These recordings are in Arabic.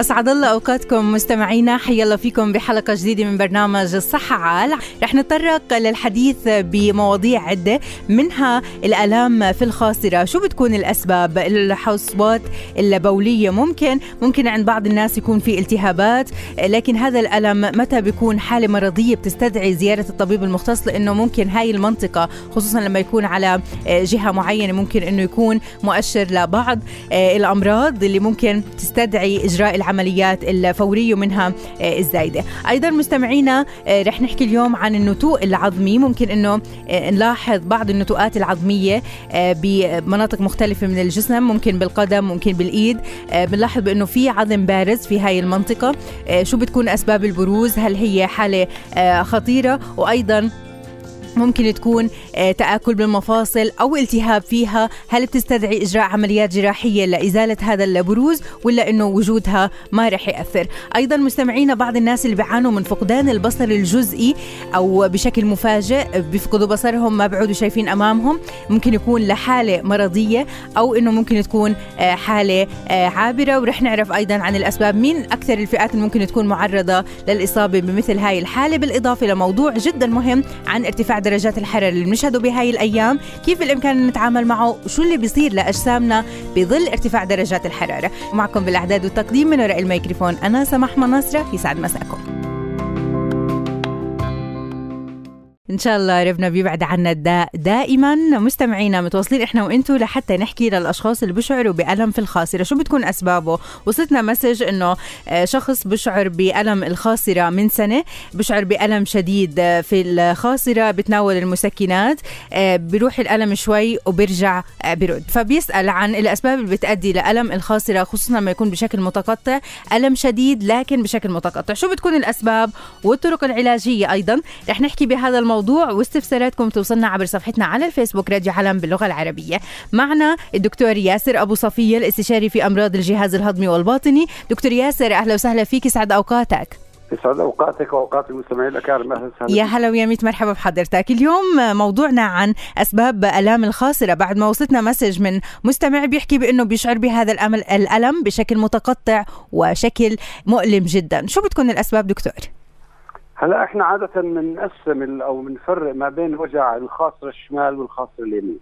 أسعد الله أوقاتكم مستمعينا. حيا الله فيكم بحلقة جديدة من برنامج الصحة عال. رح نتطرق للحديث بمواضيع عدة منها الآلام في الخاصرة. شو بتكون الأسباب؟ الحصوات البولية ممكن ممكن عند بعض الناس يكون في التهابات لكن هذا الألم متى بيكون حالة مرضية بتستدعي زيارة الطبيب المختص؟ لأنه ممكن هاي المنطقة خصوصا لما يكون على جهة معينة ممكن أنه يكون مؤشر لبعض الأمراض اللي ممكن تستدعي إجراء العمليات الفورية ومنها آه، الزايدة. أيضا مستمعينا آه، رح نحكي اليوم عن النتوء العظمي. ممكن أنه آه، نلاحظ بعض النتوءات العظمية بمناطق مختلفة من الجسم ممكن بالقدم ممكن بالإيد. بنلاحظ بأنه في عظم بارز في هاي المنطقة. شو بتكون أسباب البروز؟ هل هي حالة خطيرة؟ وأيضا ممكن تكون آه، تآكل بالمفاصل أو التهاب فيها. هل بتستدعي إجراء عمليات جراحية لإزالة هذا البروز ولا أنه وجودها ما رح يأثر؟ أيضا مستمعينا بعض الناس اللي بيعانوا من فقدان البصر الجزئي أو بشكل مفاجئ بيفقدوا بصرهم ما بيعودوا شايفين أمامهم. ممكن يكون لحالة مرضية أو أنه ممكن تكون آه، حالة آه، عابرة. ورح نعرف أيضا عن الأسباب مين أكثر الفئات اللي ممكن تكون معرضة للإصابة بمثل هاي الحالة. بالإضافة لموضوع جدا مهم عن ارتفاع درجات الحرارة اللي بنشهده بهاي الأيام كيف بالإمكان نتعامل معه؟ وشو اللي بيصير لأجسامنا بظل ارتفاع درجات الحرارة؟ ومعكم بالإعداد والتقديم من وراء الميكروفون أنا سماح مناصرة يسعد مساكم. إن شاء الله ربنا بيبعد عنا الداء دائما. مستمعينا متواصلين إحنا وأنتم لحتى نحكي للأشخاص اللي بيشعروا بألم في الخاصرة. شو بتكون أسبابه؟ وصلتنا مسج إنه آه، شخص بشعر بألم الخاصرة من سنة بشعر بألم شديد في الخاصرة بتناول المسكنات آه، بيروح الألم شوي وبيرجع آه، برد فبيسأل عن الأسباب اللي بتؤدي لألم الخاصرة خصوصا لما يكون بشكل متقطع. ألم شديد لكن بشكل متقطع. شو بتكون الأسباب؟ والطرق العلاجية أيضا. رح نحكي بهذا الموضوع الموضوع واستفساراتكم توصلنا عبر صفحتنا على الفيسبوك راديو علم باللغة العربية. معنا الدكتور ياسر أبو صفية الاستشاري في أمراض الجهاز الهضمي والباطني. دكتور ياسر أهلا وسهلا فيك يسعد أوقاتك. يسعد أوقاتك وأوقات المستمعين الأكارم أهلا وسهلا يا هلا ويا ميت مرحبا بحضرتك. اليوم موضوعنا عن أسباب الام الخاصرة. بعد ما وصلتنا مسج من مستمع بيحكي بأنه بيشعر بهذا الأمل الألم بشكل متقطع وشكل مؤلم جدا. شو بتكون الأسباب دكتور؟ هلا إحنا عادة بنقسم أو بنفرق ما بين وجع الخاصرة الشمال والخاصرة اليمين.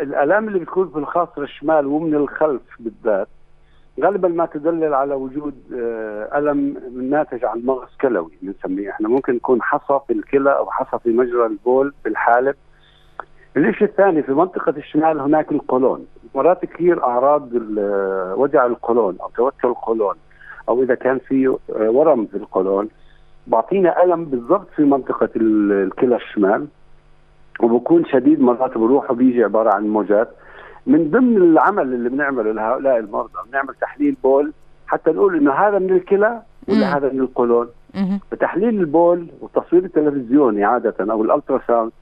الألام اللي بتكون في الخاصرة الشمال ومن الخلف بالذات غالبا ما تدلل على وجود آه، ألم ناتج عن مغص كلوي بنسميه إحنا ممكن يكون حصى في الكلى أو حصى في مجرى البول في الحالب. الشيء الثاني في منطقة الشمال هناك القولون، مرات كثير أعراض وجع القولون أو توتر القولون أو إذا كان في آه، ورم في القولون بعطينا ألم بالضبط في منطقة الكلى الشمال وبكون شديد مرات بروح وبيجي عبارة عن موجات. من ضمن العمل اللي بنعمله لهؤلاء المرضى بنعمل تحليل بول حتى نقول إنه هذا من الكلى ولا هذا من القولون. فتحليل البول والتصوير التلفزيوني عادة أو ال ultrasound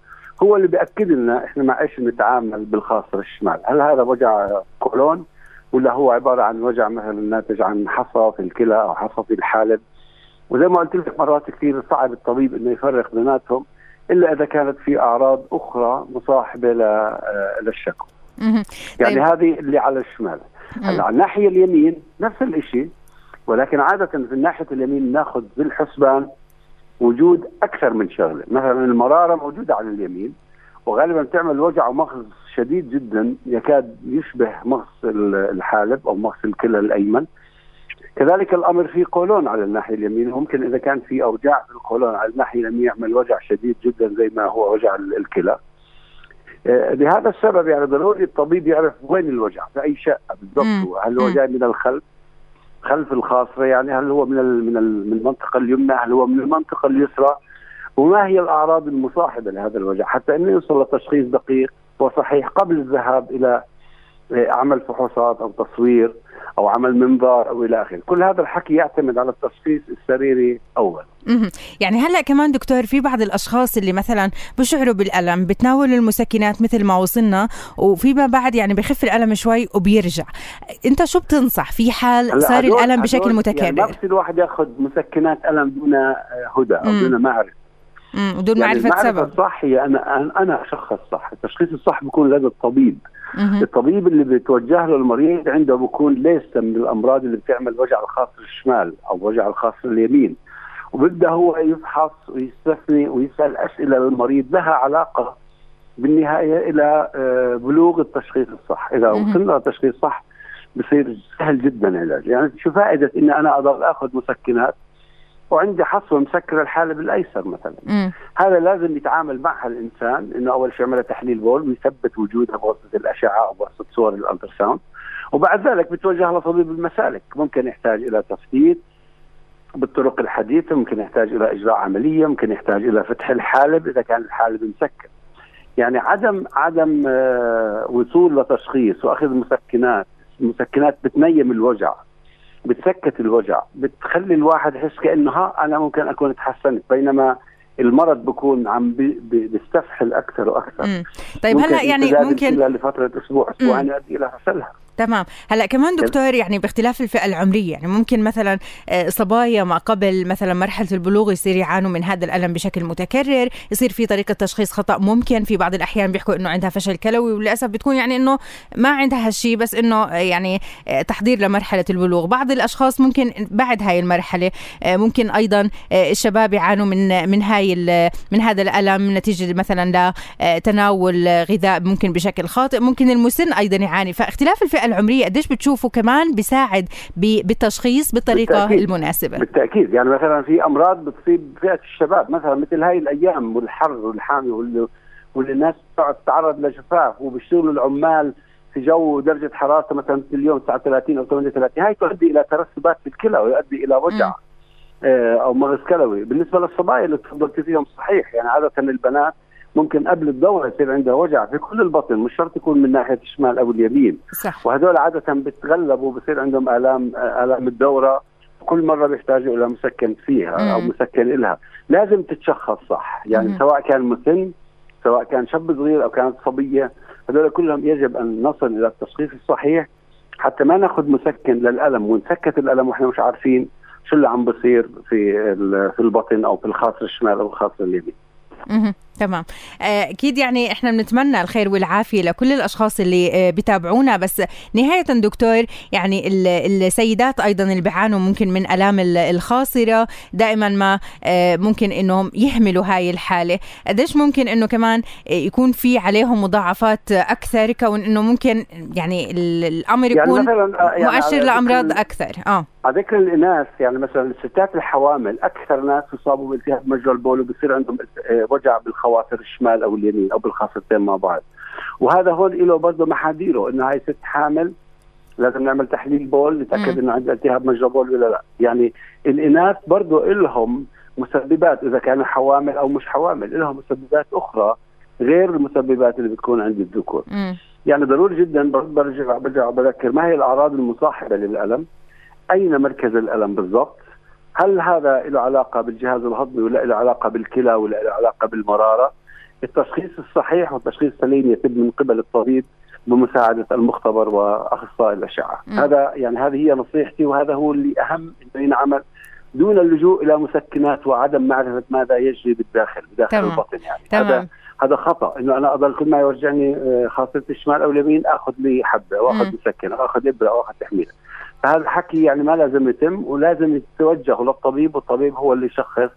هو اللي بيأكد لنا إحنا مع إيش نتعامل بالخاصره الشمال، هل هذا وجع قولون ولا هو عبارة عن وجع مثلا ناتج عن حصى في الكلى أو حصى في الحالب؟ وزي ما قلت لك مرات كثير صعب الطبيب إنه يفرق بيناتهم إلا إذا كانت في أعراض أخرى مصاحبة آه، للشكوى. يعني طيب. هذه اللي على الشمال. هلأ على الناحية اليمين نفس الشيء ولكن عادة في الناحية اليمين ناخذ بالحسبان وجود أكثر من شغلة، مثلا المرارة موجودة على اليمين وغالبا تعمل وجع ومغص شديد جدا يكاد يشبه مغص الحالب أو مغص الكلى الأيمن كذلك الأمر في قولون على الناحية اليمين. ممكن إذا كان في أوجاع في القولون على الناحية اليمين يعمل وجع شديد جدا زي ما هو وجع الكلى. آه، لهذا السبب يعني ضروري الطبيب يعرف وين الوجع في أي شقة بالضبط. هل هو جاي من الخلف؟ خلف الخاصرة يعني هل هو من من من المنطقة اليمنى؟ هل هو من المنطقة اليسرى؟ وما هي الأعراض المصاحبة لهذا الوجع؟ حتى إنه يوصل لتشخيص دقيق وصحيح قبل الذهاب إلى عمل فحوصات أو تصوير. أو عمل منظار أو إلى آخره، كل هذا الحكي يعتمد على التشخيص السريري اول. يعني هلأ كمان دكتور في بعض الأشخاص اللي مثلا بشعروا بالألم بتناولوا المسكنات مثل ما وصلنا وفيما بعد يعني بخف الألم شوي وبيرجع. أنت شو بتنصح؟ في حال صار الألم بشكل متكرر يعني ما بصير الواحد ياخذ مسكنات ألم دون هدى أو دون معرفة. بدون يعني معرفة سبب. الصح هي أنا أنا أشخص صح التشخيص الصح بيكون لدى الطبيب. مم. الطبيب اللي بيتوجه له المريض عنده بيكون ليس من الأمراض اللي بتعمل وجع الخاصر الشمال أو وجع الخاصر اليمين وبده هو يفحص ويستثني ويسأل أسئلة للمريض. لها علاقة بالنهاية إلى آه، بلوغ التشخيص الصح، إذا وصلنا للتشخيص صح بصير سهل جدا العلاج، يعني شو فائدة ان أنا أضل آخذ مسكنات؟ وعندي حصوة مسكرة الحالب الايسر مثلا. مم. هذا لازم يتعامل معها الإنسان إنه أول شيء يعمل تحليل بول ويثبت وجودها بواسطة الأشعة أو بواسطة صور ال ultrasound وبعد ذلك بتوجه لطبيب المسالك ممكن يحتاج إلى تفتيت بالطرق الحديثة ممكن يحتاج إلى إجراء عملية ممكن يحتاج إلى فتح الحالب إذا كان الحالب مسكر يعني عدم عدم آه، وصول لتشخيص وأخذ مسكنات المسكنات بتنيم الوجع. بتسكت الوجع بتخلي الواحد يحس كانه ها أنا ممكن أكون تحسنت بينما المرض بكون عم بيستفحل أكثر وأكثر. مم. طيب هلا يعني ممكن لفترة أسبوع أسبوعين يؤدي إلى فشلها. تمام. هلا كمان دكتور يعني باختلاف الفئة العمرية يعني ممكن مثلا آه، صبايا ما قبل مثلا مرحلة البلوغ يصير يعانوا من هذا الألم بشكل متكرر يصير في طريقة تشخيص خطأ ممكن في بعض الأحيان بيحكوا إنه عندها فشل كلوي وللأسف بتكون يعني إنه ما عندها هالشيء بس إنه آه، يعني آه، تحضير لمرحلة البلوغ. بعض الأشخاص ممكن بعد هاي المرحلة ممكن أيضا الشباب يعانوا من من هاي من هذا الألم نتيجة مثلا لتناول غذاء ممكن بشكل خاطئ ممكن المسن أيضا يعاني. فاختلاف الفئة العمرية قديش بتشوفوا كمان بيساعد بالتشخيص بالطريقة بالتأكيد. المناسبة؟ بالتأكيد. يعني مثلا في أمراض بتصيب فئة الشباب مثلا مثل هاي الأيام والحر والحامي واللي, واللي الناس تتعرض لجفاف وبيشتغلوا العمال في جو درجة حرارته مثلا في اليوم 39 أو 38 هاي تؤدي إلى ترسبات في الكلى ويؤدي إلى وجع آه أو مغص كلوي. بالنسبة للصبايا اللي تفضلت فيهم صحيح يعني عادة البنات ممكن قبل الدوره يصير عندها وجع في كل البطن مش شرط يكون من ناحية الشمال أو اليمين صح. وهدول عادة بتغلبوا بصير عندهم آلام آلام الدورة كل مرة بيحتاجوا إلى مسكن فيها مم. أو مسكن لها لازم تتشخص صح يعني مم. سواء كان مسن سواء كان شاب صغير أو كانت صبية هذول كلهم يجب أن نصل إلى التشخيص الصحيح حتى ما ناخذ مسكن للألم ونسكت الألم وإحنا مش عارفين شو اللي عم بصير في في البطن أو في الخاصر الشمال أو الخاصر اليمين تمام. آه، أكيد يعني إحنا بنتمنى الخير والعافية لكل الأشخاص اللي آه، بتابعونا بس نهاية دكتور يعني السيدات أيضا اللي بيعانوا ممكن من ألام الخاصرة دائما ما آه، ممكن إنهم يهملوا هاي الحالة. قديش ممكن إنه كمان يكون في عليهم مضاعفات أكثر؟ كون إنه ممكن يعني الأمر يعني يكون يعني يعني مؤشر لأمراض أكثر. آه. على ذكر الاناث يعني مثلا الستات الحوامل أكثر ناس يصابوا بالتهاب مجرى البول وبصير عندهم وجع بالخواصر الشمال أو اليمين أو بالخاصرتين مع بعض. وهذا هون له برضه محاذيره إنه هاي ست حامل لازم نعمل تحليل بول نتأكد إنه عندها التهاب مجرى بول ولا لا. يعني الإناث برضه لهم مسببات إذا كانوا حوامل أو مش حوامل لهم مسببات أخرى غير المسببات اللي بتكون عند الذكور. يعني ضروري جدا برجع برجع بذكر ما هي الأعراض المصاحبة للألم؟ أين مركز الألم بالضبط؟ هل هذا له علاقة بالجهاز الهضمي ولا له علاقة بالكلى ولا له علاقة بالمرارة التشخيص الصحيح والتشخيص السليم يتم من قبل الطبيب بمساعدة المختبر وأخصائي الأشعة م. هذا يعني هذه هي نصيحتي وهذا هو اللي أهم إنه ينعمل دون اللجوء إلى مسكنات وعدم معرفة ماذا يجري بالداخل بداخل تمام. البطن يعني تمام. هذا هذا خطأ إنه أنا اضل كل ما يوجعني آه، خاصية الشمال أو اليمين أخذ لي حبة وأخذ مسكن أو اخذ إبرة أو اخذ تحميلة فهذا الحكي يعني ما لازم يتم ولازم يتوجهوا للطبيب والطبيب هو اللي يشخص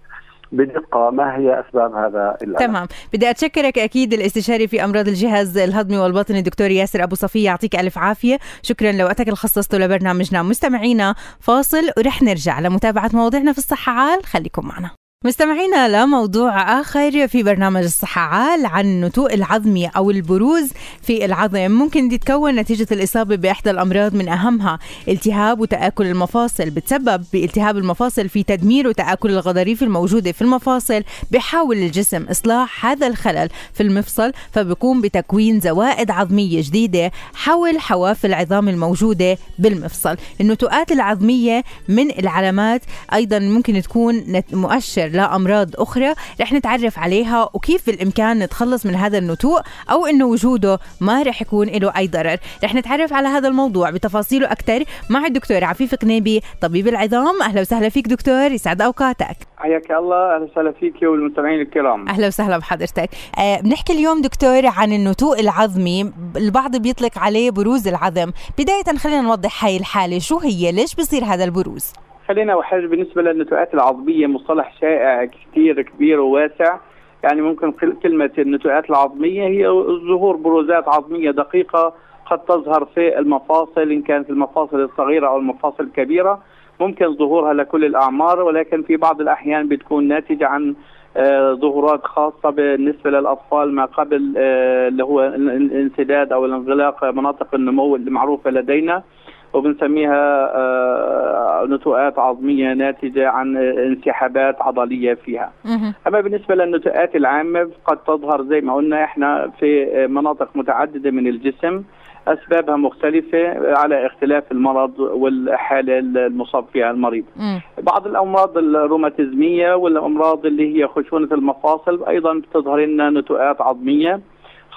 بدقة ما هي أسباب هذا الألم. تمام. بدي أتشكرك أكيد الاستشاري في أمراض الجهاز الهضمي والباطني الدكتور ياسر أبو صفية يعطيك ألف عافية. شكرا لوقتك اللي خصصته لبرنامجنا. مستمعينا فاصل ورح نرجع لمتابعة مواضيعنا في الصحة عال. خليكم معنا. مستمعينا لموضوع آخر في برنامج الصحة عال عن النتوء العظمي أو البروز في العظم. ممكن تتكون نتيجة الإصابة بإحدى الأمراض من أهمها التهاب وتآكل المفاصل. بتسبب بالتهاب المفاصل في تدمير وتآكل الغضاريف الموجودة في المفاصل بحاول الجسم إصلاح هذا الخلل في المفصل فبيقوم بتكوين زوائد عظمية جديدة حول حواف العظام الموجودة بالمفصل. النتوءات العظمية من العلامات أيضا ممكن تكون مؤشر لأمراض أخرى رح نتعرف عليها وكيف بالإمكان نتخلص من هذا النتوء أو أنه وجوده ما رح يكون له أي ضرر. رح نتعرف على هذا الموضوع بتفاصيله أكثر مع الدكتور عفيف قنيبي طبيب العظام. أهلا وسهلا فيك دكتور يسعد أوقاتك. حياك الله أهلا وسهلا فيك والمستمعين الكرام. أهلا وسهلا بحضرتك. آه بنحكي اليوم دكتور عن النتوء العظمي البعض بيطلق عليه بروز العظم. بداية خلينا نوضح هاي الحالة شو هي؟ ليش بصير هذا البروز؟ خلينا أحرج بالنسبة للنتوءات العظمية مصطلح شائع كثير كبير وواسع. يعني ممكن كلمة النتوءات العظمية هي ظهور بروزات عظمية دقيقة قد تظهر في المفاصل إن كانت المفاصل الصغيرة أو المفاصل الكبيرة. ممكن ظهورها لكل الأعمار ولكن في بعض الأحيان بتكون ناتجة عن آه، ظهورات خاصة بالنسبة للأطفال ما قبل آه، اللي هو الانسداد أو الانغلاق مناطق النمو المعروفة لدينا. وبنسميها آه، نتوءات عظمية ناتجة عن انسحابات عضلية فيها. أما بالنسبة للنتوءات العامة قد تظهر زي ما قلنا إحنا في مناطق متعددة من الجسم أسبابها مختلفة على اختلاف المرض والحالة المصاب فيها المريض. بعض الأمراض الروماتيزمية والأمراض اللي هي خشونة المفاصل أيضا بتظهر لنا نتوءات عظمية.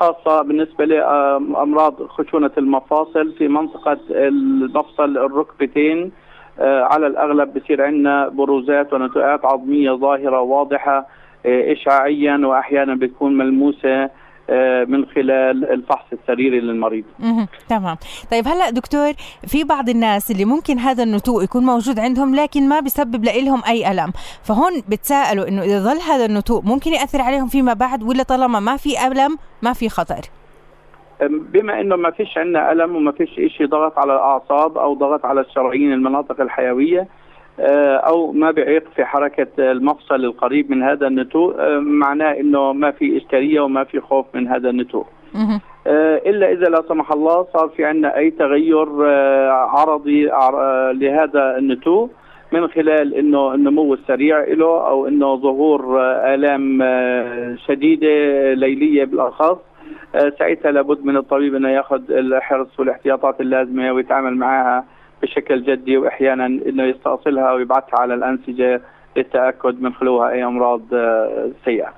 خاصة بالنسبة لأمراض خشونة المفاصل في منطقة المفصل الركبتين آه، على الأغلب بصير عندنا بروزات ونتوءات عظمية ظاهرة واضحة آه، إشعاعيا وأحيانا بتكون ملموسة. من خلال الفحص السريري للمريض. تمام. طيب هلا دكتور في بعض الناس اللي ممكن هذا النتوء يكون موجود عندهم لكن ما بيسبب لهم أي ألم. فهون بتساءلوا إنه إذا ظل هذا النتوء ممكن يأثر عليهم فيما بعد ولا طالما ما في ألم ما في خطر؟ بما إنه ما فيش عندنا ألم وما فيش شيء ضغط على الأعصاب أو ضغط على الشرايين المناطق الحيوية آه، أو ما بيعيق في حركة المفصل القريب من هذا النتوء آه، معناه إنه ما في إشكالية وما في خوف من هذا النتوء. آه، إلا إذا لا سمح الله صار في عندنا أي تغير عرضي لهذا النتوء من خلال إنه النمو السريع له أو إنه ظهور آلام شديدة ليلية بالاخص ساعتها لابد من الطبيب إنه يأخذ الحرص والاحتياطات اللازمة ويتعامل معها بشكل جدي وأحيانا إنه يستأصلها ويبعثها على الأنسجة للتأكد من خلوها أي أمراض آه، سيئة.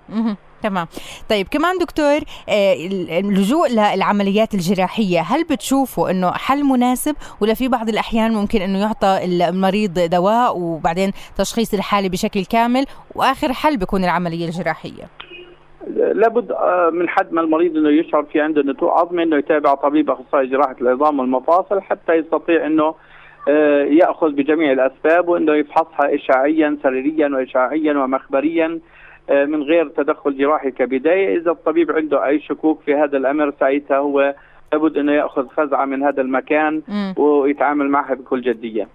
تمام. طيب كمان دكتور آه، اللجوء للعمليات الجراحية هل بتشوفوا إنه حل مناسب؟ ولا في بعض الأحيان ممكن إنه يعطى المريض دواء وبعدين تشخيص الحالة بشكل كامل وآخر حل بيكون العملية الجراحية؟ لابد آه، من حد ما المريض إنه يشعر في عنده نتوء عظمي إنه يتابع طبيب أخصائي جراحة العظام والمفاصل حتى يستطيع إنه آه، يأخذ بجميع الأسباب وإنه يفحصها اشعاعيا سريريا واشعاعيا ومخبريا آه، من غير تدخل جراحي كبداية. إذا الطبيب عنده أي شكوك في هذا الأمر ساعتها هو لابد إنه يأخذ خزعه من هذا المكان. ويتعامل معها بكل جدية.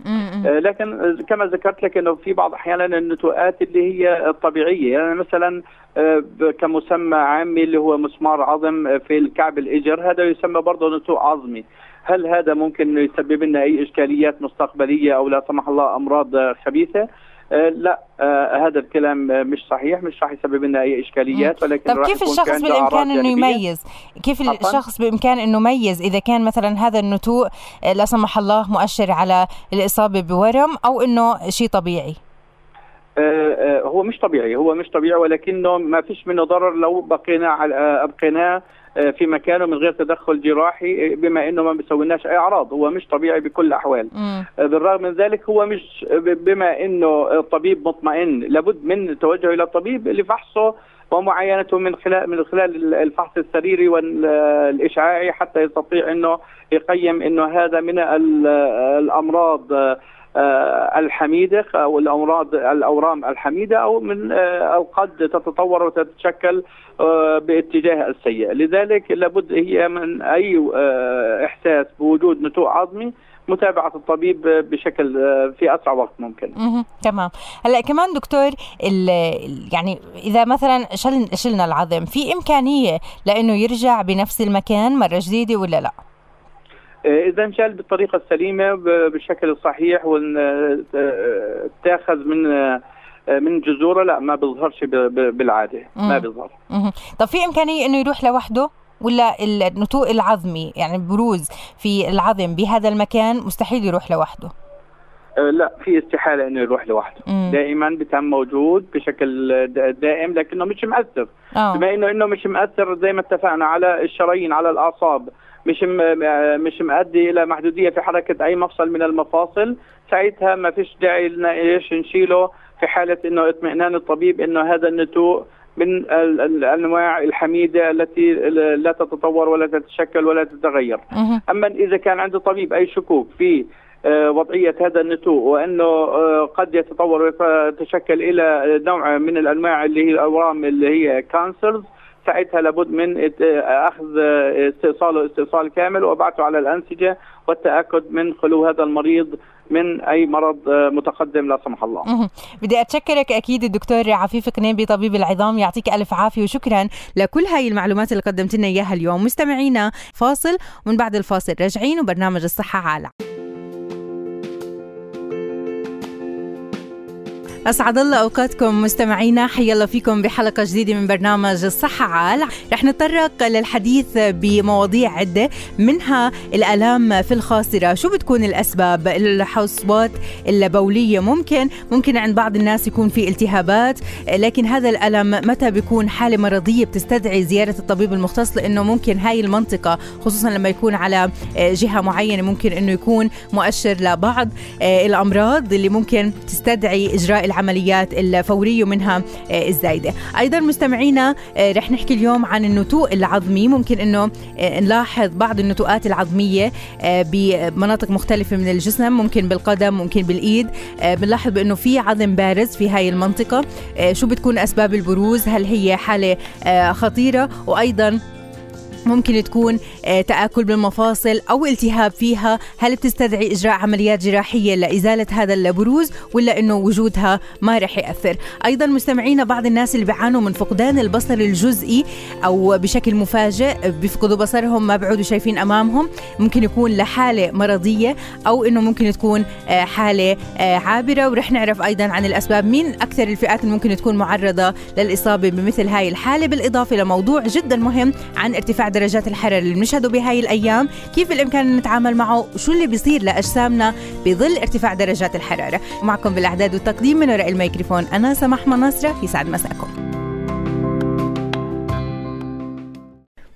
آه لكن كما ذكرت لك إنه في بعض أحيانا النتوءات اللي هي الطبيعية يعني مثلا آه كمسمى عامي اللي هو مسمار عظم في الكعب الإجر هذا يسمى برضه نتوء عظمي. هل هذا ممكن يسبب لنا أي إشكاليات مستقبلية أو لا سمح الله أمراض خبيثة؟ آه لا آه هذا الكلام مش صحيح مش راح يسبب لنا أي إشكاليات ولكن طب كيف الشخص بالإمكان إنه يميز؟ كيف؟ الشخص بامكان إنه يميز إذا كان مثلا هذا النتوء آه، لا سمح الله مؤشر على الإصابة بورم أو إنه شيء طبيعي؟ هو مش طبيعي هو مش طبيعي ولكنه ما فيش منه ضرر لو بقينا على أبقيناه في مكانه من غير تدخل جراحي بما إنه ما بيسويناش أي أعراض هو مش طبيعي بكل الأحوال. بالرغم من ذلك هو مش بما إنه الطبيب مطمئن لابد من التوجه إلى الطبيب لفحصه ومعاينته من خلال من خلال الفحص السريري والإشعاعي حتى يستطيع إنه يقيم إنه هذا من الأمراض الحميدة أو الامراض الأورام الحميدة أو من أو قد تتطور وتتشكل باتجاه السيء، لذلك لابد هي من أي إحساس بوجود نتوء عظمي متابعة الطبيب بشكل في أسرع وقت ممكن. أها تمام، هلأ كمان دكتور يعني إذا مثلا شل شلنا العظم في إمكانية لأنه يرجع بنفس المكان مرة جديدة ولا لا؟ إذا انشال بالطريقة السليمة بالشكل الصحيح وتاخذ من من جذوره لا ما بيظهرش بالعادة ما بيظهر. طب في إمكانية إنه يروح لوحده؟ ولا النتوء العظمي يعني البروز في العظم بهذا المكان مستحيل يروح لوحده؟ لا في استحالة إنه يروح لوحده. مم. دائما بتم موجود بشكل دائم لكنه مش مؤثر. بما إنه إنه مش مؤثر زي ما اتفقنا على الشرايين على الأعصاب. مش مش مؤدي إلى محدودية في حركة أي مفصل من المفاصل. ساعتها ما فيش داعي لنا إيش نشيله في حالة إنه اطمئنان الطبيب إنه هذا النتوء من الأنواع الحميدة التي لا تتطور ولا تتشكل ولا تتغير. أما إذا كان عند الطبيب أي شكوك في وضعية هذا النتوء وإنه قد يتطور ويتشكل إلى نوع من الأنواع اللي هي الأورام اللي هي كانسرز ساعتها لابد من أخذ استئصاله استئصال كامل وبعثه على الأنسجة والتأكد من خلو هذا المريض من أي مرض متقدم لا سمح الله. بدي أتشكرك أكيد الدكتور عفيف قنيبي طبيب العظام يعطيك ألف عافية وشكرا لكل هاي المعلومات اللي قدمت لنا إياها اليوم مستمعينا فاصل ومن بعد الفاصل راجعين وبرنامج الصحة عالم. أسعد الله أوقاتكم مستمعينا. حيا الله فيكم بحلقة جديدة من برنامج الصحة عال. رح نتطرق للحديث بمواضيع عدة منها الآلام في الخاصرة. شو بتكون الأسباب؟ الحصوات البولية ممكن ممكن عند بعض الناس يكون في التهابات لكن هذا الألم متى بيكون حالة مرضية بتستدعي زيارة الطبيب المختص؟ لأنه ممكن هاي المنطقة خصوصا لما يكون على جهة معينة ممكن أنه يكون مؤشر لبعض الأمراض اللي ممكن تستدعي إجراء العمليات الفورية ومنها الزايدة. أيضا مستمعينا رح نحكي اليوم عن النتوء العظمي. ممكن إنه نلاحظ بعض النتوءات العظمية بمناطق مختلفة من الجسم ممكن بالقدم ممكن بالإيد. بنلاحظ بإنه في عظم بارز في هاي المنطقة. شو بتكون أسباب البروز؟ هل هي حالة خطيرة؟ وأيضا ممكن تكون تآكل بالمفاصل أو التهاب فيها. هل بتستدعي إجراء عمليات جراحية لإزالة هذا البروز ولا أنه وجودها ما رح يأثر؟ أيضا مستمعينا بعض الناس اللي بيعانوا من فقدان البصر الجزئي أو بشكل مفاجئ بيفقدوا بصرهم ما بيعودوا شايفين أمامهم. ممكن يكون لحالة مرضية أو أنه ممكن تكون حالة عابرة. ورح نعرف أيضا عن الأسباب مين أكثر الفئات اللي ممكن تكون معرضة للإصابة بمثل هاي الحالة. بالإضافة لموضوع جدا مهم عن ارتفاع درجات الحرارة اللي بنشهده بهاي الأيام. كيف الإمكان نتعامل معه؟ وشو اللي بيصير لأجسامنا بظل ارتفاع درجات الحرارة؟ معكم بالإعداد والتقديم من وراء الميكروفون أنا سماح مناصرة يسعد مساكم.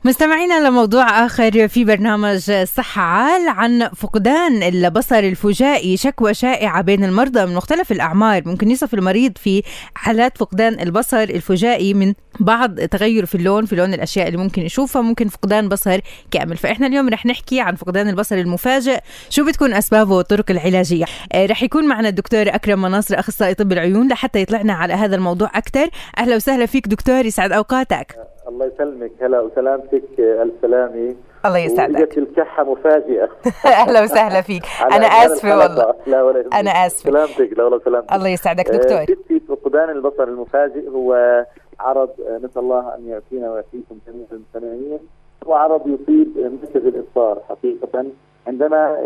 مستمعينا لموضوع آخر في برنامج صحة عال عن فقدان البصر الفجائي شكوى شائعة بين المرضى من مختلف الأعمار. ممكن يصف المريض في حالات فقدان البصر الفجائي من بعض تغير في اللون في لون الأشياء اللي ممكن يشوفها ممكن فقدان بصر كامل. فإحنا اليوم رح نحكي عن فقدان البصر المفاجئ شو بتكون أسبابه والطرق العلاجية. رح يكون معنا الدكتور أكرم مناصر أخصائي طب العيون لحتى يطلعنا على هذا الموضوع أكثر أهلا وسهلا فيك دكتور يسعد أوقاتك. الله يسلمك. هلا وسلامتك ألف سلامة. الله يسعدك. الكحة مفاجئة. أهلا وسلام فيك. أنا آسفة والله. لا ولا أنا آسفة. سلامتك. لا ولا سلامتك. الله يسعدك. دكتور. ستي فقدان البصر المفاجئ هو عرض نسأل الله أن يعطينا ويعطيكم جميعا المستمعين هو عرض يصيب مركز الابصار حقيقة عندما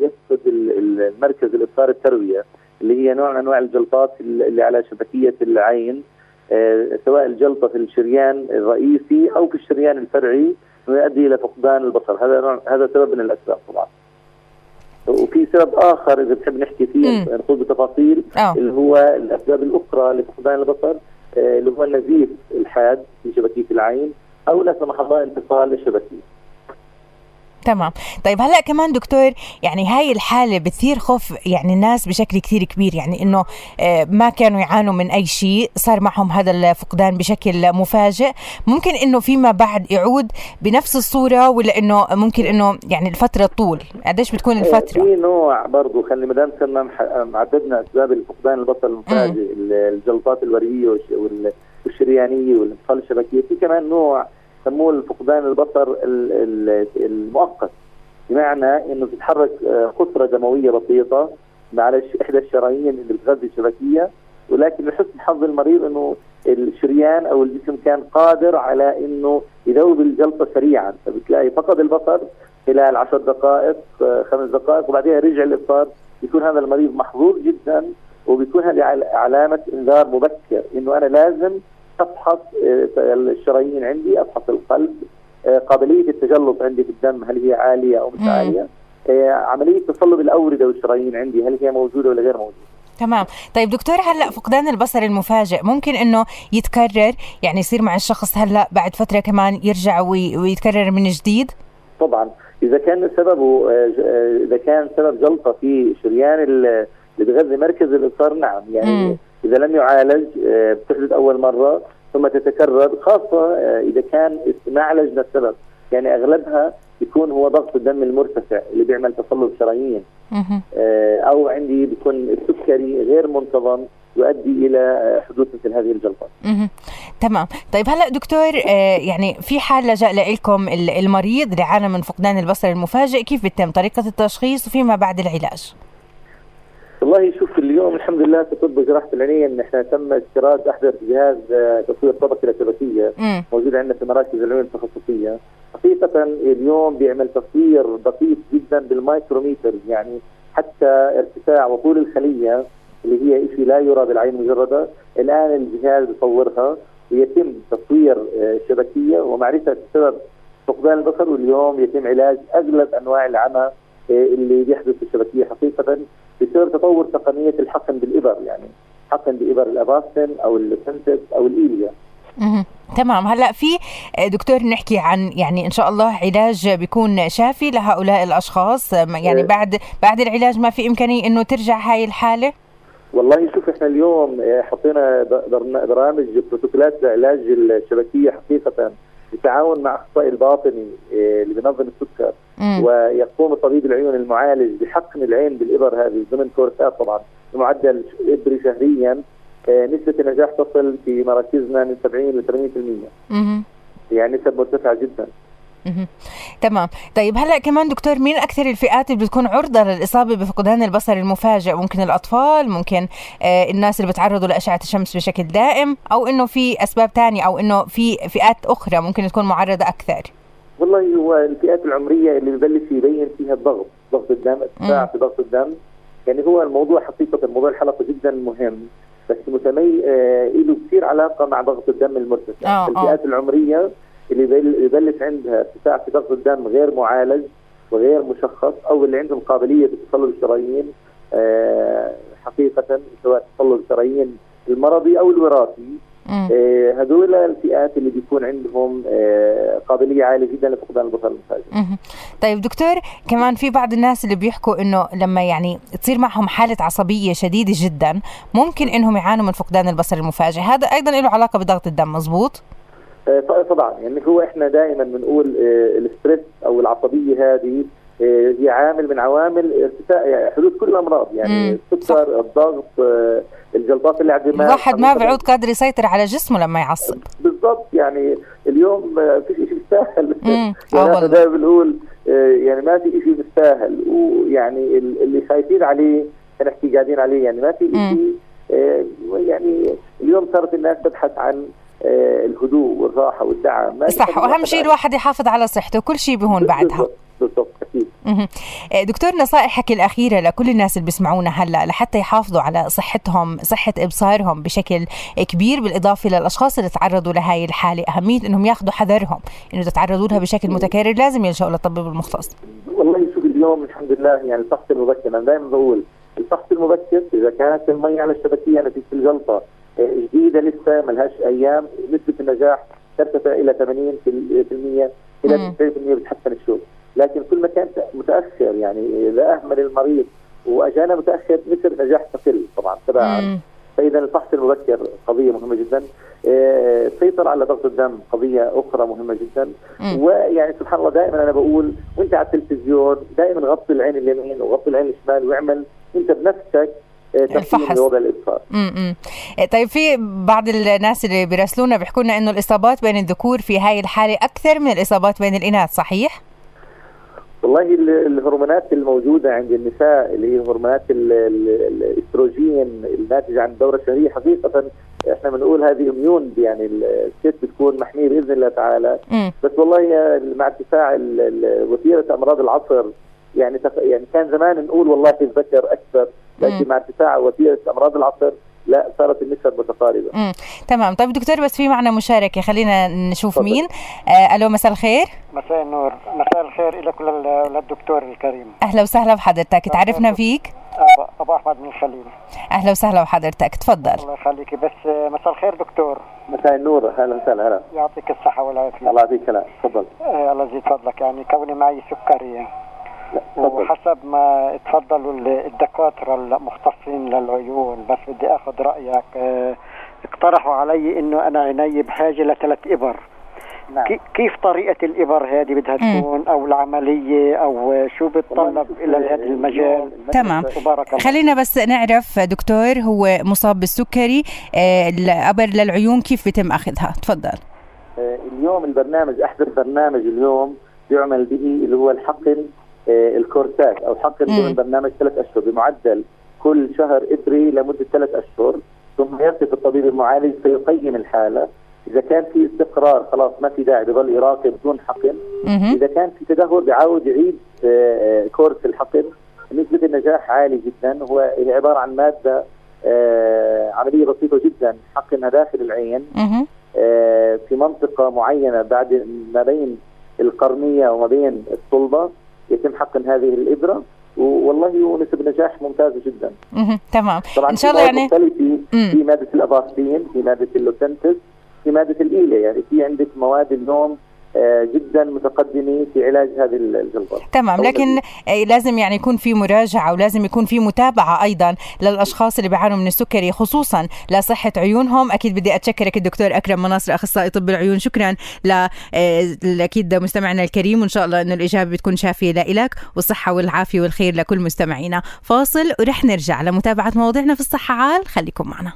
يفقد المركز الابصار التروية اللي هي نوع من أنواع الجلطات اللي على شبكية العين. سواء الجلطة في الشريان الرئيسي أو في الشريان الفرعي ويؤدي إلى فقدان البصر. هذا هذا سبب من الأسباب طبعا. وفي سبب آخر إذا بتحب نحكي فيه نقول بتفاصيل أوه. اللي هو الأسباب الأخرى لفقدان البصر اللي هو النزيف الحاد في شبكية العين أو لا سمح الله انفصال الشبكية. تمام. طيب هلأ كمان دكتور يعني هاي الحالة بتثير خوف يعني الناس بشكل كثير كبير يعني إنه آه، ما كانوا يعانوا من أي شيء صار معهم هذا الفقدان بشكل مفاجئ. ممكن إنه فيما بعد يعود بنفس الصورة ولا إنه ممكن إنه يعني الفترة طول؟ قديش بتكون إيه، الفترة؟ في نوع برضه خلي ما دام كنا عددنا أسباب الفقدان البصر المفاجئ الجلطات الوريديه والشريانية والانفصال الشبكيه في كمان نوع يسموه الفقدان البصر المؤقت. بمعنى إنه تتحرك آه، قطرة دموية بسيطة على إحدى الشرايين اللي بتغذي الشبكية ولكن لحسن حظ المريض إنه الشريان أو الجسم كان قادر على إنه يذوب الجلطة سريعا. فبتلاقي فقد البصر خلال عشر دقائق آه، خمس دقائق وبعدها رجع الابصار يكون هذا المريض محظوظ جدا وبيكون هذه علامة إنذار مبكر إنه أنا لازم أفحص آه، الشرايين عندي أفحص القلب. آه، قابلية التجلط عندي في الدم هل هي عالية أو مش عالية؟ آه، عملية تصلب الأوردة والشرايين عندي هل هي موجودة ولا غير موجودة؟ تمام. طيب دكتور هلا فقدان البصر المفاجئ ممكن إنه يتكرر؟ يعني يصير مع الشخص هلا بعد فترة كمان يرجع ويتكرر من جديد؟ طبعا. إذا كان سببه إذا كان سبب جلطة في شريان اللي بغذي مركز الابصار نعم. يعني مم. إذا لم يعالج آه، بتحدث أول مرة ثم تتكرر خاصة آه، إذا كان ما عالجنا السبب. يعني أغلبها يكون هو ضغط الدم المرتفع اللي بيعمل تصلب شرايين. آه، أو عندي بيكون السكري غير منتظم يؤدي إلى حدوث مثل هذه الجلطات. تمام، طيب هلا دكتور يعني في حال لجأ لكم المريض اللي عانى من فقدان البصر المفاجئ كيف بتتم طريقة التشخيص وفيما بعد العلاج؟ والله شوف اليوم الحمد لله في طب جراحة العينين إن إحنا تم استيراد أحدث جهاز آه، تصوير طبقة شبكيه موجود عندنا في مراكز العيون التخصصية. حقيقة اليوم بيعمل تصوير دقيق جدا بالمايكروميتر يعني حتى ارتفاع وطول الخلية اللي هي شيء لا يرى بالعين المجرده الآن الجهاز يصورها ويتم تصوير آه، ومعرفة سبب فقدان البصر واليوم يتم علاج أغلب أنواع العمى آه، اللي بيحدث في الشبكيه حقيقة. بسبب تطور تقنية الحقن بالإبر يعني حقن بإبر الأباستن أو السنتس أو الإيليا. تمام. هلأ في دكتور نحكي عن يعني إن شاء الله علاج بيكون شافي لهؤلاء الأشخاص. يعني إيه. بعد بعد العلاج ما في إمكانية إنه ترجع هاي الحالة؟ والله شوف إحنا اليوم آه، حطينا برامج بروتوكولات لعلاج الشبكية حقيقة. بالتعاون مع اخصائي الباطني آه، اللي بينظم السكر. ويقوم طبيب العيون المعالج بحقن العين بالإبر هذه ضمن كورسات طبعا بمعدل إبري شهريا آه، نسبة النجاح تصل في مراكزنا من 70 ل 80% يعني نسب مرتفعة جدا. تمام. طيب هلأ كمان دكتور مين أكثر الفئات اللي بتكون عرضة للإصابة بفقدان البصر المفاجئ؟ ممكن الأطفال ممكن آه الناس اللي بتعرضوا لأشعة الشمس بشكل دائم أو إنه في أسباب ثانية أو إنه في فئات أخرى ممكن تكون معرضة أكثر؟ والله هو الفئات العمرية اللي ببلش يبين فيها الضغط ضغط الدم ارتفاع في ضغط الدم. يعني هو الموضوع حقيقة موضوع الحلقة جدا مهم. بس متمي آه له كثير علاقة مع ضغط الدم المرتفع. آه, آه. الفئات العمرية اللي يبلش عندها ارتفاع في ضغط الدم غير معالج وغير مشخص أو اللي عندهم قابلية لتصلب الشرايين آه حقيقة سواء تصلب الشرايين المرضي أو الوراثي آه هذول الفئات اللي بيكون عندهم آه قابلية عالية جدا لفقدان البصر المفاجئ. طيب دكتور كمان في بعض الناس اللي بيحكوا إنه لما يعني تصير معهم حالة عصبية شديدة جدا ممكن إنهم يعانوا من فقدان البصر المفاجئ، هذا أيضا له علاقة بضغط الدم مزبوط؟ آه، طبعا يعني هو إحنا دائما بنقول آه، الستريس أو العصبية هذه آه، هي عامل من عوامل ارتفاع يعني حدوث كل الأمراض يعني السكر الضغط الجلطات اللي على الدماغ الواحد ما بيعود قادر يسيطر على جسمه لما يعصب. بالضبط يعني اليوم ما في شيء مستاهل. يعني إحنا دائما بنقول يعني ما في شيء مستاهل ويعني اللي خايفين عليه نحكي قاعدين عليه يعني ما في شيء يعني اليوم صارت الناس تبحث عن الهدوء والراحة والدعم. صح وأهم شيء الواحد يحافظ على صحته كل شيء بهون بعدها بالضبط أكيد. آه، دكتور نصائحك الأخيرة لكل الناس اللي بيسمعونا هلأ لحتى يحافظوا على صحتهم صحة إبصارهم بشكل كبير بالإضافة للاشخاص اللي تعرضوا لهي الحالة. أهمية إنهم ياخذوا حذرهم إنه تتعرضوا لها بشكل متكرر لازم يلجأوا للطبيب المختص والله شوف اليوم الحمد لله يعني الفحص المبكر. أنا دائما بقول الفحص المبكر إذا كانت المي على الشبكية نتيجة الجلطه جديدة لسه ما لهاش أيام. نسبة النجاح ترتفع إلى 80% إلى 90% بتحسن الشغل. لكن كل ما كان متأخر يعني إذا أهمل المريض واجانا متأخر نسب نجاح تقل طبعا تباعا. فإذا الفحص المبكر قضية مهمة جدا. السيطرة آه، على ضغط الدم قضية أخرى مهمة جدا. ويعني سبحان الله دائما أنا بقول وأنت على التلفزيون دائما غطي العين اليمين وغطي العين الشمال واعمل أنت بنفسك آه، الفحص لوضع الابصار إيه، طيب في بعض الناس اللي بيراسلونا بيحكوا لنا إنه الإصابات بين الذكور في هاي الحالة أكثر من الإصابات بين الإناث صحيح؟ والله الهرمونات الموجودة عند النساء اللي هي هرمونات الإستروجين الناتجة عن الدورة الشهرية حقيقة إحنا بنقول هذه إميون يعني الست بتكون محمية بإذن الله تعالى. بس والله مع ارتفاع وتيرة أمراض العصر يعني يعني كان زمان نقول والله الذكر أكثر لكن مع ارتفاع وتيرة أمراض العصر لا صارت النسب متقاربة. امم تمام. طيب دكتور بس في معنا مشاركة. خلينا نشوف طبعا. مين. آه ألو مساء الخير. مساء النور. مساء الخير لك وللدكتور الكريم. أهلا وسهلا بحضرتك. تعرفنا فيك؟ ابو أحمد من الخليل أهلا وسهلا بحضرتك. تفضل. الله يخليك بس مساء الخير دكتور. مساء النور. أهلا وسهلا. هلا يعطيك الصحة والعافية. الله يعطيك العافية. تفضل. آه الله يزيد فضلك. يعني كوني معي سكري وحسب ما تفضلوا الدكاترة المختصين للعيون بس بدي آخذ رأيك. آه اقترحوا علي إنه أنا عيني بحاجة لثلاث إبر. نعم. كيف طريقة الإبر هذه بدها تكون؟ أو العملية؟ أو شو بتطلب إلى هذا المجال؟ تمام. خلينا بس نعرف دكتور هو مصاب بالسكري. آه، الإبر للعيون كيف بيتم أخذها؟ تفضل. آه، اليوم البرنامج أحدث برنامج اليوم يعمل به اللي هو الحقن. آه، الكورسات أو حق ضمن برنامج ثلاث أشهر بمعدل كل شهر إبري لمدة ثلاث أشهر ثم يصف الطبيب المعالج فيقيم الحالة. إذا كان في استقرار خلاص ما في داعي بضل يراقب بدون حقن. إذا كان في تدهور بيعاود يعيد آه، آه، كورس الحقن. نسبه النجاح عالي جدا. هو هي عبارة عن مادة عملية بسيطة جدا. حقنها داخل العين. في منطقة معينة بعد ما بين القرنية وما بين الصلبة. يتم حقن هذه الابره والله نسب نجاح ممتازه جدا. تمام. طبعا إن شاء الله يعني في مادة ال Avastin في مادة ال Lucentis في مادة ال Eylea يعني في عندك مواد اليوم جدا متقدمه في علاج هذه الجلطات تمام لكن آه، لازم يعني يكون في مراجعة ولازم يكون في متابعة أيضا للأشخاص اللي بيعانوا من السكري خصوصا لصحة عيونهم. أكيد بدي أتشكرك الدكتور أكرم مناصر أخصائي طب العيون. شكرا ل آه، أكيد مستمعنا الكريم وإن شاء الله إنه الإجابة بتكون شافية لك والصحة والعافية والخير لكل مستمعينا. فاصل ورح نرجع لمتابعة مواضيعنا في الصحة عال. خليكم معنا.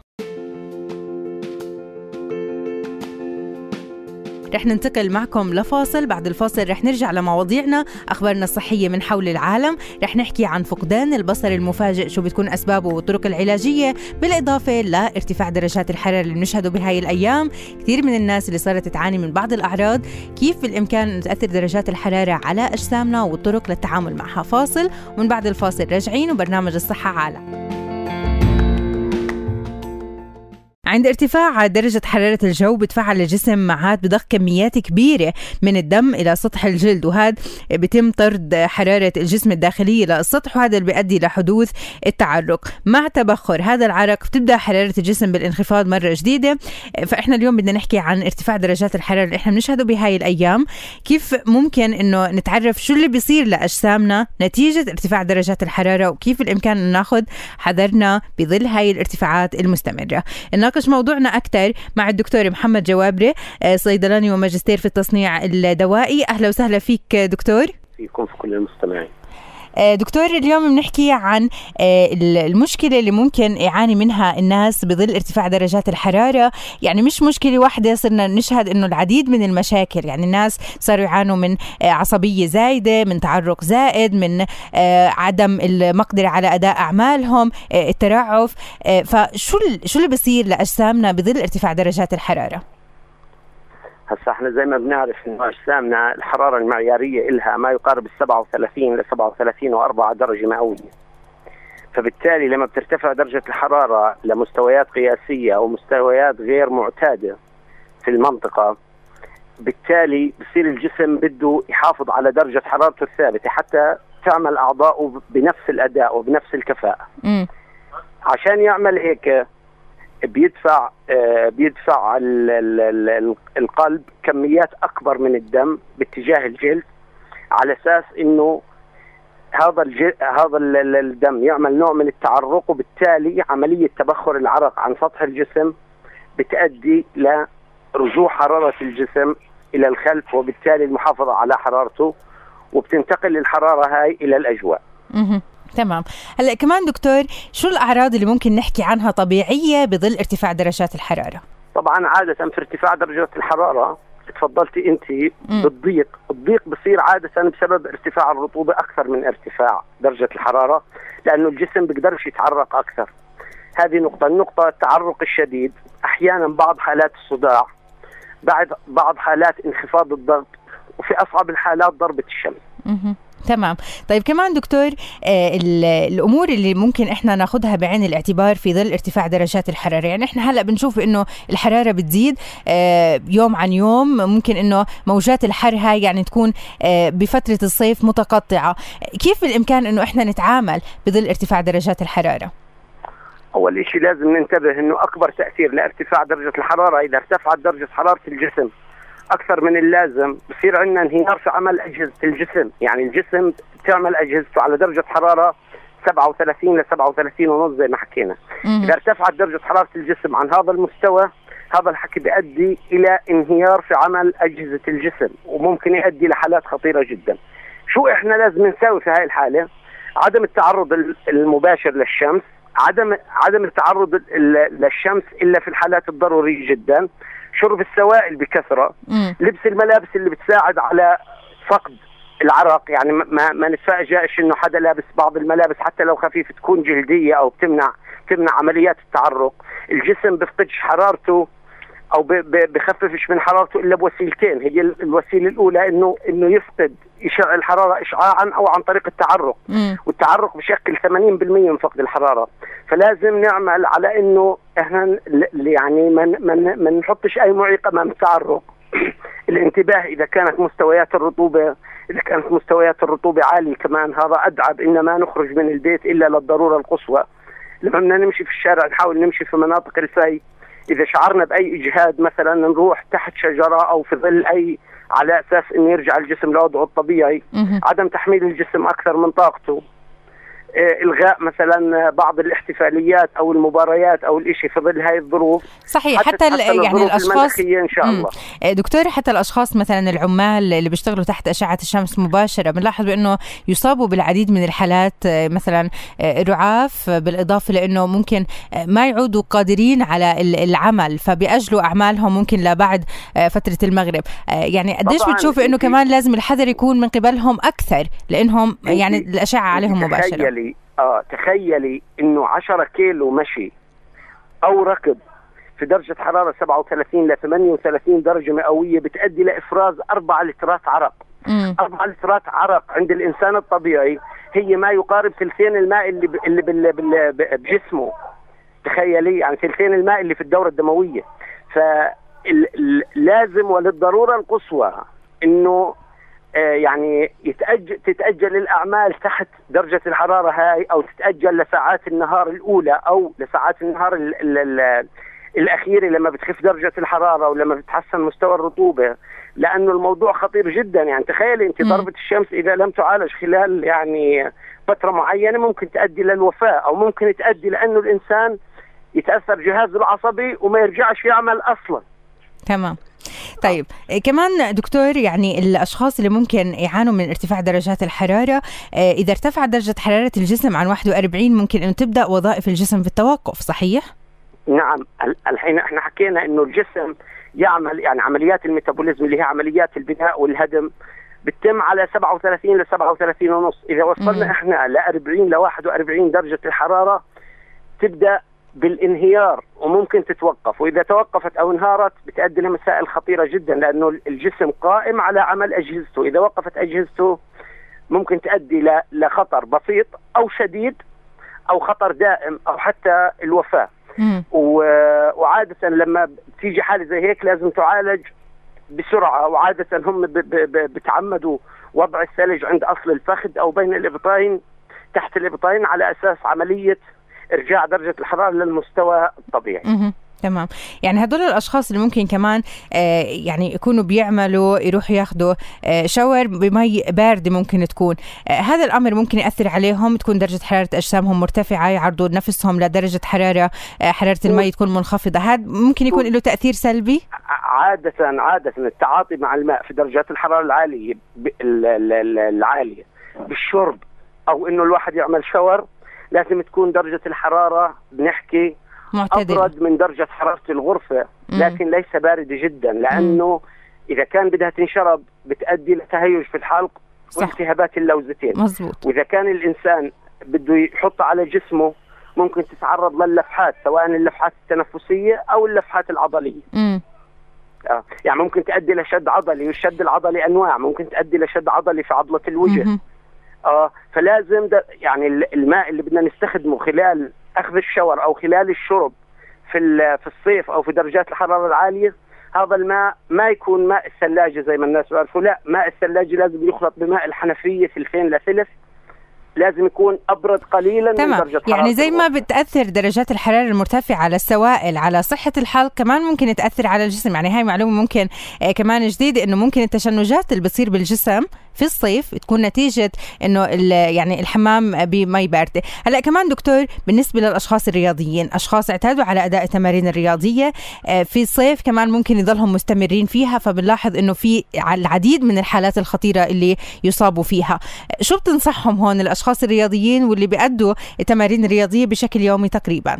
رح ننتقل معكم لفاصل. بعد الفاصل رح نرجع لمواضيعنا أخبارنا الصحية من حول العالم. رح نحكي عن فقدان البصر المفاجئ شو بتكون أسبابه والطرق العلاجية. بالإضافة لارتفاع درجات الحرارة اللي بنشهده بهاي الأيام. كثير من الناس اللي صارت تعاني من بعض الأعراض. كيف بالإمكان أن تأثر درجات الحرارة على أجسامنا والطرق للتعامل معها؟ فاصل. ومن بعد الفاصل راجعين وبرنامج الصحة عالم. عند ارتفاع درجة حرارة الجو بتفعل الجسم معات بضخ كميات كبيرة من الدم إلى سطح الجلد وهذا بيتم طرد حرارة الجسم الداخلية للسطح وهذا اللي بيؤدي لحدوث التعرق. مع تبخر هذا العرق بتبدأ حرارة الجسم بالانخفاض مرة جديدة. فإحنا اليوم بدنا نحكي عن ارتفاع درجات الحرارة اللي إحنا بنشهده بهاي الأيام. كيف ممكن إنه نتعرف شو اللي بيصير لأجسامنا نتيجة ارتفاع درجات الحرارة وكيف بالإمكان أن ناخذ حذرنا بظل هاي الارتفاعات المستمرة؟ نناقش موضوعنا أكثر مع الدكتور محمد جوابري آه، صيدلاني وماجستير في التصنيع الدوائي. أهلا وسهلا فيك دكتور. فيكم في كل المستمعين. دكتور اليوم بنحكي عن آه، المشكلة اللي ممكن يعاني منها الناس بظل ارتفاع درجات الحرارة. يعني مش مشكلة واحدة صرنا نشهد إنه العديد من المشاكل. يعني الناس صاروا يعانوا من آه، عصبية زايدة من تعرق زائد من عدم المقدرة على أداء أعمالهم الترعف. فشو شو اللي بصير لأجسامنا بظل ارتفاع درجات الحرارة؟ هسا إحنا زي ما بنعرف إنه أجسامنا الحرارة المعيارية لها ما يقارب ال 37 ل 37 و4 درجة مئوية. فبالتالي لما بترتفع درجة الحرارة لمستويات قياسية أو مستويات غير معتادة في المنطقة بالتالي بصير الجسم بده يحافظ على درجة حرارته الثابتة حتى تعمل اعضائه بنفس الأداء وبنفس الكفاءة. م. عشان يعمل هيك بيدفع آه، بيدفع القلب كميات أكبر من الدم باتجاه الجلد على أساس إنه هذا. هذا الدم يعمل نوع من التعرق وبالتالي عملية تبخر العرق عن سطح الجسم بتؤدي لرجوع حرارة الجسم إلى الخلف وبالتالي المحافظة على حرارته وبتنتقل الحرارة هاي إلى الأجواء. تمام. هلا كمان دكتور شو الأعراض اللي ممكن نحكي عنها طبيعية بظل ارتفاع درجات الحرارة؟ طبعا عادة في ارتفاع درجات الحرارة تفضلتي انت بالضيق الضيق بصير عادة بسبب ارتفاع الرطوبة أكثر من ارتفاع درجة الحرارة لأنه الجسم بيقدرش يتعرق أكثر. هذه نقطة. النقطة التعرق الشديد. أحيانا بعض حالات الصداع بعد بعض حالات انخفاض الضغط وفي أصعب الحالات ضربة الشمس. تمام. طيب كمان دكتور آه الأمور اللي ممكن إحنا ناخذها بعين الاعتبار في ظل ارتفاع درجات الحرارة. يعني إحنا هلأ بنشوف إنه الحرارة بتزيد آه يوم عن يوم. ممكن إنه موجات الحر هاي يعني تكون آه بفترة الصيف متقطعة. كيف بالإمكان إنه إحنا نتعامل بظل ارتفاع درجات الحرارة؟ أول شيء لازم ننتبه إنه أكبر تأثير لارتفاع درجة الحرارة إذا ارتفعت درجة حرارة الجسم. أكثر من اللازم. بصير عندنا انهيار في عمل أجهزة الجسم. يعني الجسم تعمل أجهزته على درجة حرارة 37 ل 37 ونص زي ما حكينا. إذا ارتفعت درجة حرارة الجسم عن هذا المستوى هذا الحكي بيؤدي إلى انهيار في عمل أجهزة الجسم وممكن يؤدي لحالات خطيرة جدا. شو إحنا لازم نساوي في هاي الحالة؟ عدم التعرض المباشر للشمس عدم عدم التعرض للشمس إلا في الحالات الضرورية جدا. شرب السوائل بكثرة. مم. لبس الملابس اللي بتساعد على فقد العرق. يعني ما ما نتفاجئش إنه حدا لابس بعض الملابس حتى لو خفيفه تكون جلدية أو بتمنع تمنع عمليات التعرق. الجسم بفقدش حرارته. أو بخففش من حرارته إلا بوسيلتين. هي الوسيلة الأولى انه إنه يفقد يشعل الحرارة اشعاعا أو عن طريق التعرق. مم. والتعرق بشكل 80% من فقد الحرارة. فلازم نعمل على إنه إحنا يعني ما من ما نحطش أي معيق أمام التعرق. الانتباه إذا كانت مستويات الرطوبه إذا كانت مستويات الرطوبة عالية كمان هذا ادعى بان ما نخرج من البيت إلا للضرورة القصوى. لما بدنا نمشي في الشارع نحاول نمشي في مناطق الفي إذا شعرنا بأي إجهاد مثلا نروح تحت شجرة أو في ظل أي على أساس إنه يرجع الجسم لوضعه الطبيعي. عدم تحميل الجسم أكثر من طاقته. إلغاء مثلا بعض الاحتفاليات أو المباريات أو الإشي في ظل هاي الظروف. صحيح حتى, حتى, حتى يعني الاشخاص إن شاء الله. آه، دكتور حتى الأشخاص مثلا العمال اللي بيشتغلوا تحت أشعة الشمس مباشرة بنلاحظ بأنه يصابوا بالعديد من الحالات آه، مثلا رعاف بالإضافة لأنه ممكن ما يعودوا قادرين على العمل فبيأجلوا أعمالهم ممكن لبعد فترة المغرب. يعني قديش بتشوفوا إنه كمان لازم الحذر يكون من قبلهم أكثر لأنهم يعني الأشعة عليهم مباشرة؟ آه تخيلي إنه 10 كيلو مشي أو ركض في درجة حرارة 37 ل 38 درجة مئوية بتؤدي لإفراز 4 لترات عرق. 4 لترات عرق عند الإنسان الطبيعي هي ما يقارب ثلثين الماء اللي ب... اللي بال... بال... بجسمه. تخيلي يعني ثلثين الماء اللي في الدورة الدموية. فلازم وللضرورة القصوى إنه يعني يتأجل تتأجل الأعمال تحت درجة الحرارة هاي أو تتأجل لساعات النهار الأولى أو لساعات النهار ال ال ال الأخيرة لما بتخف درجة الحرارة ولما بتحسن مستوى الرطوبة. لأنه الموضوع خطير جدا. يعني تخيلي أنت ضربة الشمس إذا لم تعالج خلال يعني فترة معينة ممكن تؤدي للوفاة أو ممكن تؤدي لأنه الإنسان يتأثر جهازه العصبي وما يرجعش يعمل أصلا. تمام. طيب كمان دكتور يعني الأشخاص اللي ممكن يعانوا من ارتفاع درجات الحرارة آه، إذا ارتفعت درجة حرارة الجسم عن 41 ممكن إنه تبدأ وظائف الجسم في التوقف صحيح؟ نعم. الحين إحنا حكينا إنه الجسم يعمل يعني عمليات الميتابوليزم اللي هي عمليات البناء والهدم بتتم على 37 ل 37 ونص. إذا وصلنا إحنا ل 40 ل 41 درجة الحرارة تبدأ بالانهيار وممكن تتوقف. وإذا توقفت أو انهارت بتؤدي لمسائل خطيرة جدا لأنه الجسم قائم على عمل أجهزته. إذا وقفت أجهزته ممكن تؤدي لخطر بسيط أو شديد أو خطر دائم أو حتى الوفاة. وعادة لما تيجي حالة زي هيك لازم تعالج بسرعة. وعادة هم بتعمدوا وضع الثلج عند أصل الفخذ أو بين الإبطين تحت الإبطين على أساس عملية إرجاع درجة الحرارة للمستوى الطبيعي. تمام. يعني هدول الأشخاص اللي ممكن كمان آه يعني يكونوا بيعملوا يروحوا ياخذوا آه شاور بمي باردة ممكن تكون. آه هذا الأمر ممكن يأثر عليهم تكون درجة حرارة أجسامهم مرتفعة يعرضوا نفسهم لدرجة حرارة آه حرارة المي تكون منخفضة. هذا ممكن يكون له تأثير سلبي؟ عادة عادة التعاطي مع الماء في درجات الحرارة العالية العالية بالشرب أو إنه الواحد يعمل شاور لازم تكون درجة الحرارة بنحكي معتدل. أبرد من درجة حرارة الغرفة لكن ليس بارده جدا لأنه إذا كان بدها تنشرب بتؤدي لتهيج في الحلق والتهابات اللوزتين مزبوط. وإذا كان الإنسان بده يحطها على جسمه ممكن تتعرض للفحات سواء اللفحات التنفسية أو اللفحات العضلية مم. آه. يعني ممكن تؤدي لشد عضلي والشد العضلي أنواع ممكن تؤدي لشد عضلي في عضلة الوجه. آه فلازم يعني الماء اللي بدنا نستخدمه خلال أخذ الشاور أو خلال الشرب في في الصيف أو في درجات الحرارة العالية هذا الماء ما يكون ماء الثلاجة زي ما الناس بيعرفوا لا ماء الثلاجة لازم يخلط بماء الحنفية ثلثين لثلث لازم يكون أبرد قليلا تمام. من درجة يعني زي ما بتأثر درجات الحرارة المرتفعة على السوائل على صحة الحلق كمان ممكن تاثر على الجسم يعني هاي معلومة ممكن آه كمان جديدة إنه ممكن التشنجات اللي بتصير بالجسم في الصيف تكون نتيجة إنه يعني الحمام بمي بارده هلأ كمان دكتور بالنسبة للأشخاص الرياضيين أشخاص اعتادوا على أداء التمارين الرياضية آه في الصيف كمان ممكن يضلهم مستمرين فيها فبنلاحظ إنه في العديد من الحالات الخطيرة اللي يصابوا فيها. شو بتنصحهم هون الأشخاص الرياضيين واللي بيأدوا التمارين الرياضية بشكل يومي تقريبا؟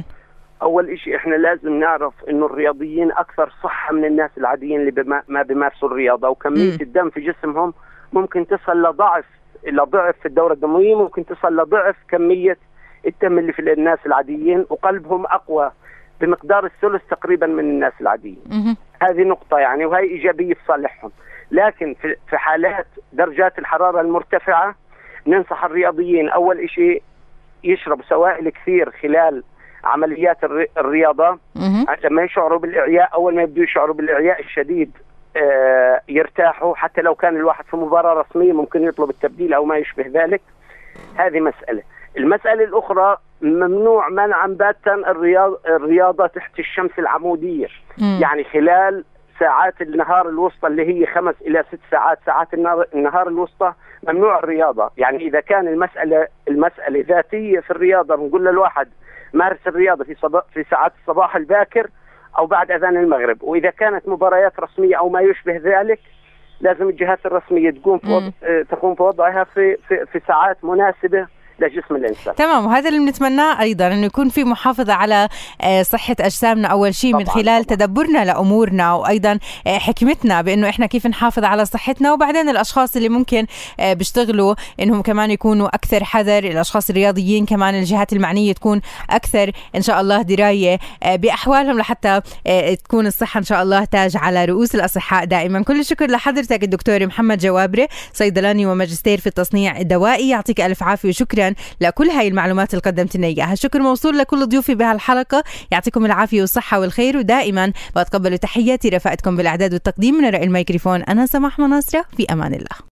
أول شيء إحنا لازم نعرف إنه الرياضيين أكثر صحة من الناس العاديين اللي بما ما بيمارسوا الرياضة وكمية م. الدم في جسمهم ممكن تصل لضعف إلى ضعف في الدورة الدموية ممكن تصل لضعف كمية الدم اللي في الناس العاديين وقلبهم أقوى بمقدار الثلث تقريبا من الناس العاديين. هذه نقطة يعني وهي إيجابية في صالحهم. لكن في حالات درجات الحرارة المرتفعة ننصح الرياضيين أول شيء يشربوا سوائل كثير خلال عمليات الرياضة لما يشعروا بالإعياء أول ما يبدوا يشعروا بالإعياء الشديد. يرتاحوا. حتى لو كان الواحد في مباراة رسمية ممكن يطلب التبديل أو ما يشبه ذلك. هذه مسألة. المسألة الأخرى ممنوع منعا باتا الرياضة, الرياضة تحت الشمس العمودية. م. يعني خلال ساعات النهار الوسطى اللي هي خمس إلى ست ساعات ساعات النهار الوسطى ممنوع الرياضة. يعني إذا كان المسألة المسألة ذاتية في الرياضة بنقول للواحد مارس الرياضة في, صبا في ساعات الصباح الباكر أو بعد أذان المغرب. وإذا كانت مباريات رسمية أو ما يشبه ذلك لازم الجهات الرسمية تقوم في وضع تقوم في وضعها في في, في ساعات مناسبة لجسم الإنسان. تمام وهذا اللي بنتمناه أيضا إنه يكون في محافظة على آه، صحة أجسامنا أول شيء من خلال طبعاً. تدبرنا لأمورنا وأيضا آه، حكمتنا بإنه إحنا كيف نحافظ على صحتنا. وبعدين الأشخاص اللي ممكن آه، بيشتغلوا إنهم كمان يكونوا أكثر حذر الأشخاص الرياضيين كمان الجهات المعنية تكون أكثر إن شاء الله دراية بأحوالهم لحتى تكون الصحة إن شاء الله تاج على رؤوس الأصحاء دائما. كل الشكر لحضرتك الدكتور محمد جوابره صيدلاني وماجستير في التصنيع الدوائي. يعطيك ألف عافية وشكرا. لكل هاي المعلومات اللي قدمت لنا إياها. شكر موصول لكل ضيوفي بهالحلقة. يعطيكم العافية والصحة والخير ودائما بتقبلوا تحياتي رفقتكم بالأعداد والتقديم من وراء الميكروفون. أنا سماح مناصرة في أمان الله.